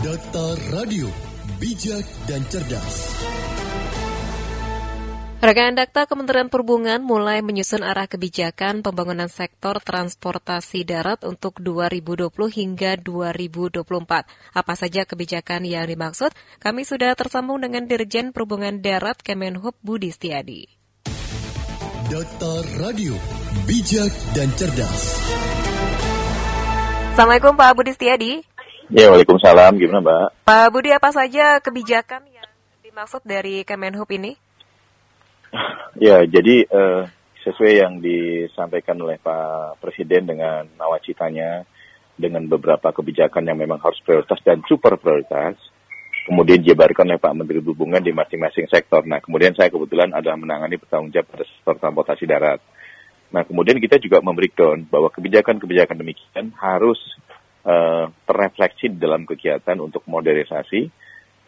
Data Radio, bijak dan cerdas. Rekan Dakta Kementerian Perhubungan mulai menyusun arah kebijakan pembangunan sektor transportasi darat untuk 2020 hingga 2024. Apa saja kebijakan yang dimaksud? Kami sudah tersambung dengan Dirjen Perhubungan Darat Kemenhub Budi Setiadi. Data Radio, bijak dan cerdas. Assalamualaikum Pak Budi Setiadi. Ya, Waalaikumsalam. Gimana Mbak? Pak Budi, apa saja kebijakan yang dimaksud dari Kemenhub ini? Ya, jadi uh, sesuai yang disampaikan oleh Pak Presiden dengan nawacitanya, dengan beberapa kebijakan yang memang harus prioritas dan super prioritas, kemudian dijabarkan oleh Pak Menteri Perhubungan di masing-masing sektor. Nah, kemudian saya kebetulan adalah menangani bertanggung jawab pada sektor transportasi darat. Nah, kemudian kita juga memberikan bahwa kebijakan-kebijakan demikian harus uh, terrefleksi dalam kegiatan untuk modernisasi,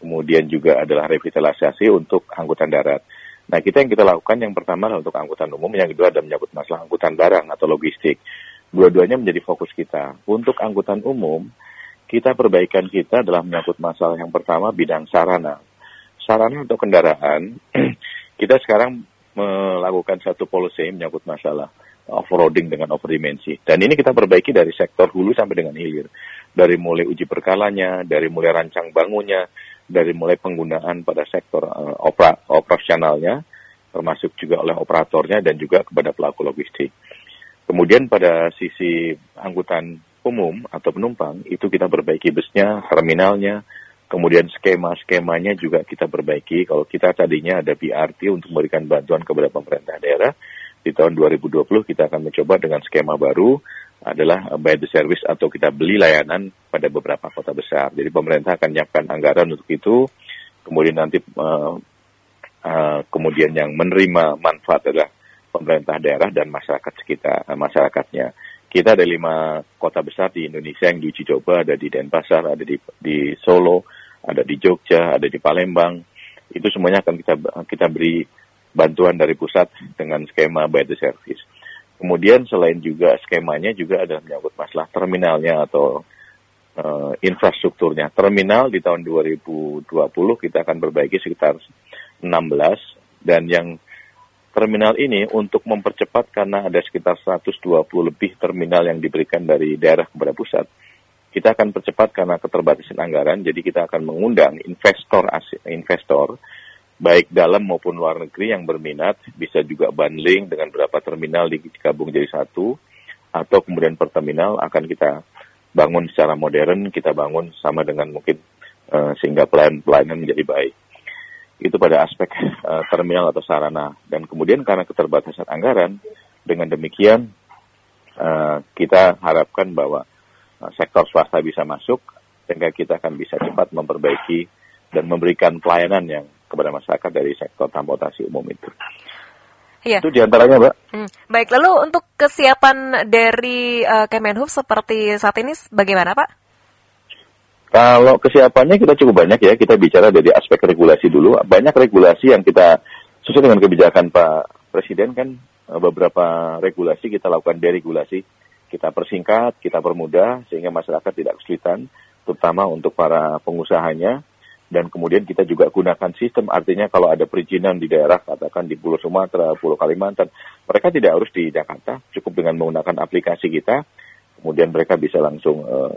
kemudian juga adalah revitalisasi untuk angkutan darat. Nah, kita yang kita lakukan yang pertama adalah untuk angkutan umum, yang kedua adalah menyangkut masalah angkutan barang atau logistik. Dua-duanya menjadi fokus kita. Untuk angkutan umum, kita perbaikan kita adalah menyangkut masalah yang pertama bidang sarana. Sarana untuk kendaraan, kita sekarang melakukan satu policy menyangkut masalah off-roading dengan overdimensi. Dan ini kita perbaiki dari sektor hulu sampai dengan hilir. Dari mulai uji perkalanya, dari mulai rancang bangunnya, dari mulai penggunaan pada sektor uh, opera, operasionalnya, termasuk juga oleh operatornya dan juga kepada pelaku logistik. Kemudian pada sisi angkutan umum atau penumpang, itu kita perbaiki busnya, terminalnya, kemudian skema-skemanya juga kita perbaiki. Kalau kita tadinya ada BRT untuk memberikan bantuan kepada pemerintah daerah, di tahun 2020 kita akan mencoba dengan skema baru adalah by the service atau kita beli layanan pada beberapa kota besar. Jadi pemerintah akan menyiapkan anggaran untuk itu. Kemudian nanti uh, uh, kemudian yang menerima manfaat adalah pemerintah daerah dan masyarakat sekitar uh, masyarakatnya. Kita ada lima kota besar di Indonesia yang diuji coba ada di Denpasar, ada di, di Solo, ada di Jogja, ada di Palembang. Itu semuanya akan kita kita beri bantuan dari pusat dengan skema by the service. Kemudian selain juga skemanya juga ada menyangkut masalah terminalnya atau uh, infrastrukturnya. Terminal di tahun 2020 kita akan perbaiki sekitar 16 dan yang terminal ini untuk mempercepat karena ada sekitar 120 lebih terminal yang diberikan dari daerah kepada pusat. Kita akan percepat karena keterbatasan anggaran, jadi kita akan mengundang investor investor baik dalam maupun luar negeri yang berminat bisa juga bundling dengan beberapa terminal digabung jadi satu atau kemudian per terminal akan kita bangun secara modern kita bangun sama dengan mungkin uh, sehingga pelayan pelayanan menjadi baik. Itu pada aspek uh, terminal atau sarana. Dan kemudian karena keterbatasan anggaran dengan demikian uh, kita harapkan bahwa sektor swasta bisa masuk sehingga kita akan bisa cepat memperbaiki dan memberikan pelayanan yang kepada masyarakat dari sektor transportasi umum itu. Iya. Itu di antaranya, Mbak. Hmm. Baik, lalu untuk kesiapan dari uh, Kemenhub seperti saat ini bagaimana, Pak? Kalau kesiapannya kita cukup banyak ya, kita bicara dari aspek regulasi dulu. Banyak regulasi yang kita sesuai dengan kebijakan Pak Presiden kan eh, beberapa regulasi kita lakukan deregulasi, kita persingkat, kita permudah sehingga masyarakat tidak kesulitan, terutama untuk para pengusahanya. Dan kemudian kita juga gunakan sistem artinya kalau ada perizinan di daerah katakan di Pulau Sumatera, Pulau Kalimantan, mereka tidak harus di Jakarta, cukup dengan menggunakan aplikasi kita, kemudian mereka bisa langsung uh,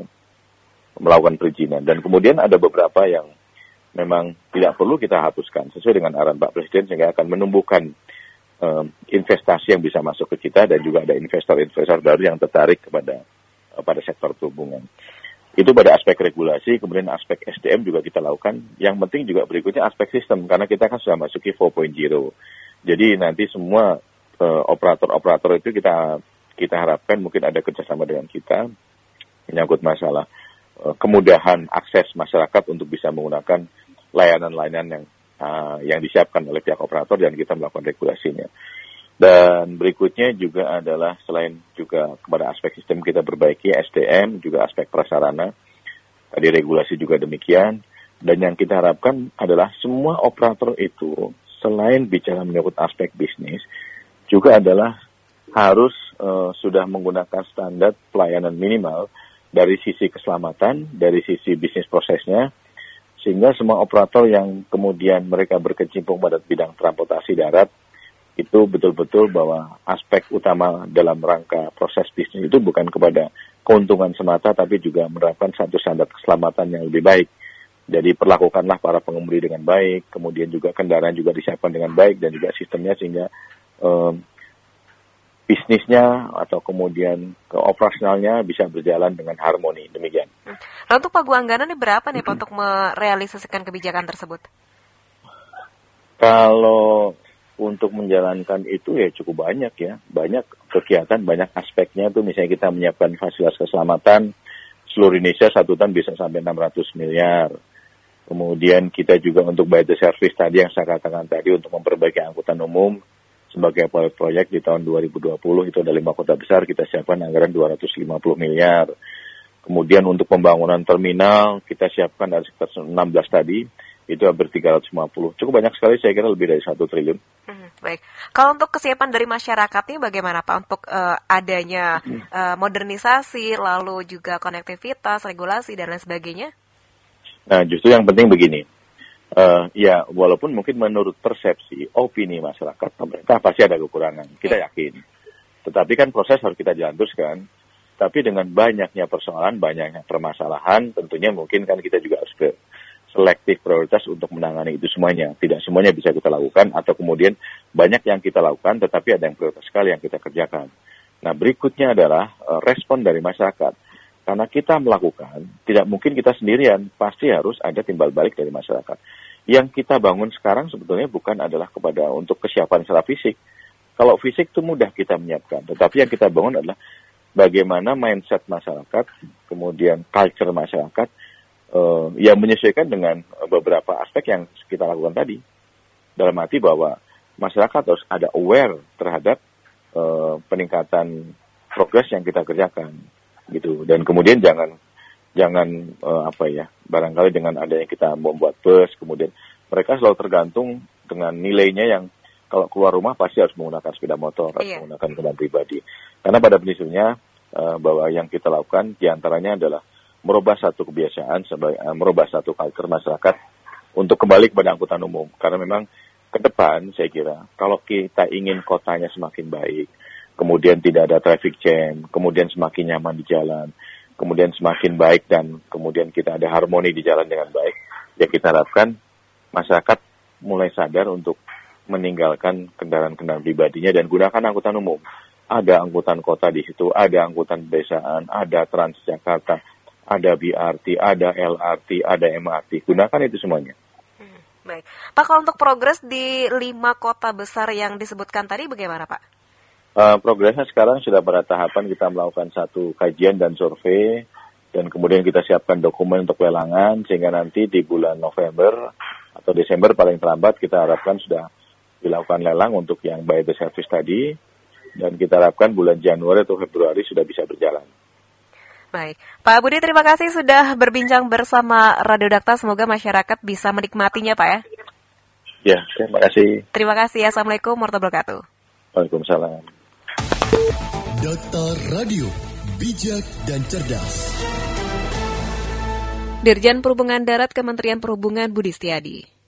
melakukan perizinan. Dan kemudian ada beberapa yang memang tidak perlu kita hapuskan sesuai dengan arahan Pak Presiden sehingga akan menumbuhkan investasi yang bisa masuk ke kita dan juga ada investor-investor baru yang tertarik kepada uh, pada sektor perhubungan. Itu pada aspek regulasi, kemudian aspek SDM juga kita lakukan. Yang penting juga berikutnya aspek sistem, karena kita kan sudah masuki 4.0. Jadi nanti semua uh, operator-operator itu kita kita harapkan mungkin ada kerjasama dengan kita menyangkut masalah uh, kemudahan akses masyarakat untuk bisa menggunakan layanan-layanan yang uh, yang disiapkan oleh pihak operator dan kita melakukan regulasinya. Dan berikutnya juga adalah selain juga kepada aspek sistem kita perbaiki SDM, juga aspek prasarana. Tadi regulasi juga demikian. Dan yang kita harapkan adalah semua operator itu selain bicara menyebut aspek bisnis, juga adalah harus uh, sudah menggunakan standar pelayanan minimal dari sisi keselamatan, dari sisi bisnis prosesnya, sehingga semua operator yang kemudian mereka berkecimpung pada bidang transportasi darat itu betul-betul bahwa aspek utama dalam rangka proses bisnis itu bukan kepada keuntungan semata, tapi juga menerapkan satu standar keselamatan yang lebih baik. Jadi perlakukanlah para pengemudi dengan baik, kemudian juga kendaraan juga disiapkan dengan baik dan juga sistemnya sehingga um, bisnisnya atau kemudian ke operasionalnya bisa berjalan dengan harmoni. Demikian. Nah, untuk Pak Guanggana ini berapa nih Pak untuk merealisasikan kebijakan tersebut? Kalau untuk menjalankan itu ya cukup banyak ya, banyak kegiatan, banyak aspeknya tuh misalnya kita menyiapkan fasilitas keselamatan seluruh Indonesia satu tahun bisa sampai 600 miliar. Kemudian kita juga untuk by the service tadi yang saya katakan tadi untuk memperbaiki angkutan umum sebagai proyek di tahun 2020 itu ada lima kota besar kita siapkan anggaran 250 miliar. Kemudian untuk pembangunan terminal kita siapkan dari sekitar 16 tadi itu hampir 350. Cukup banyak sekali saya kira lebih dari satu triliun. Hmm, baik. Kalau untuk kesiapan dari masyarakat ini bagaimana Pak untuk uh, adanya uh, modernisasi lalu juga konektivitas, regulasi dan lain sebagainya? Nah, justru yang penting begini. Uh, ya, walaupun mungkin menurut persepsi, opini masyarakat, pemerintah pasti ada kekurangan. Kita ya. yakin. Tetapi kan proses harus kita jalan teruskan. Tapi dengan banyaknya persoalan, banyaknya permasalahan, tentunya mungkin kan kita juga harus ke selektif prioritas untuk menangani itu semuanya. Tidak semuanya bisa kita lakukan atau kemudian banyak yang kita lakukan tetapi ada yang prioritas sekali yang kita kerjakan. Nah berikutnya adalah uh, respon dari masyarakat. Karena kita melakukan, tidak mungkin kita sendirian, pasti harus ada timbal balik dari masyarakat. Yang kita bangun sekarang sebetulnya bukan adalah kepada untuk kesiapan secara fisik. Kalau fisik itu mudah kita menyiapkan, tetapi yang kita bangun adalah bagaimana mindset masyarakat, kemudian culture masyarakat, uh, yang menyesuaikan dengan beberapa aspek yang kita lakukan tadi. Dalam arti bahwa masyarakat harus ada aware terhadap uh, peningkatan progres yang kita kerjakan gitu. Dan kemudian jangan jangan uh, apa ya barangkali dengan adanya kita membuat bus kemudian mereka selalu tergantung dengan nilainya yang kalau keluar rumah pasti harus menggunakan sepeda motor atau iya. menggunakan kendaraan pribadi. Karena pada prinsipnya uh, bahwa yang kita lakukan di antaranya adalah merubah satu kebiasaan sebagai uh, merubah satu culture masyarakat untuk kembali kepada angkutan umum. Karena memang ke depan saya kira kalau kita ingin kotanya semakin baik kemudian tidak ada traffic jam, kemudian semakin nyaman di jalan, kemudian semakin baik dan kemudian kita ada harmoni di jalan dengan baik, ya kita harapkan masyarakat mulai sadar untuk meninggalkan kendaraan-kendaraan pribadinya dan gunakan angkutan umum. Ada angkutan kota di situ, ada angkutan pedesaan, ada Transjakarta, ada BRT, ada LRT, ada MRT. Gunakan itu semuanya. Hmm, baik. Pak, kalau untuk progres di lima kota besar yang disebutkan tadi bagaimana Pak? Uh, progresnya sekarang sudah pada tahapan kita melakukan satu kajian dan survei dan kemudian kita siapkan dokumen untuk lelangan sehingga nanti di bulan November atau Desember paling terlambat kita harapkan sudah dilakukan lelang untuk yang by the service tadi dan kita harapkan bulan Januari atau Februari sudah bisa berjalan. Baik, Pak Budi terima kasih sudah berbincang bersama Radio Dakta. Semoga masyarakat bisa menikmatinya, Pak ya. Ya, terima kasih. Terima kasih. Assalamualaikum warahmatullahi wabarakatuh. Waalaikumsalam. Data Radio, bijak dan cerdas. Dirjen Perhubungan Darat Kementerian Perhubungan Budi Setiadi.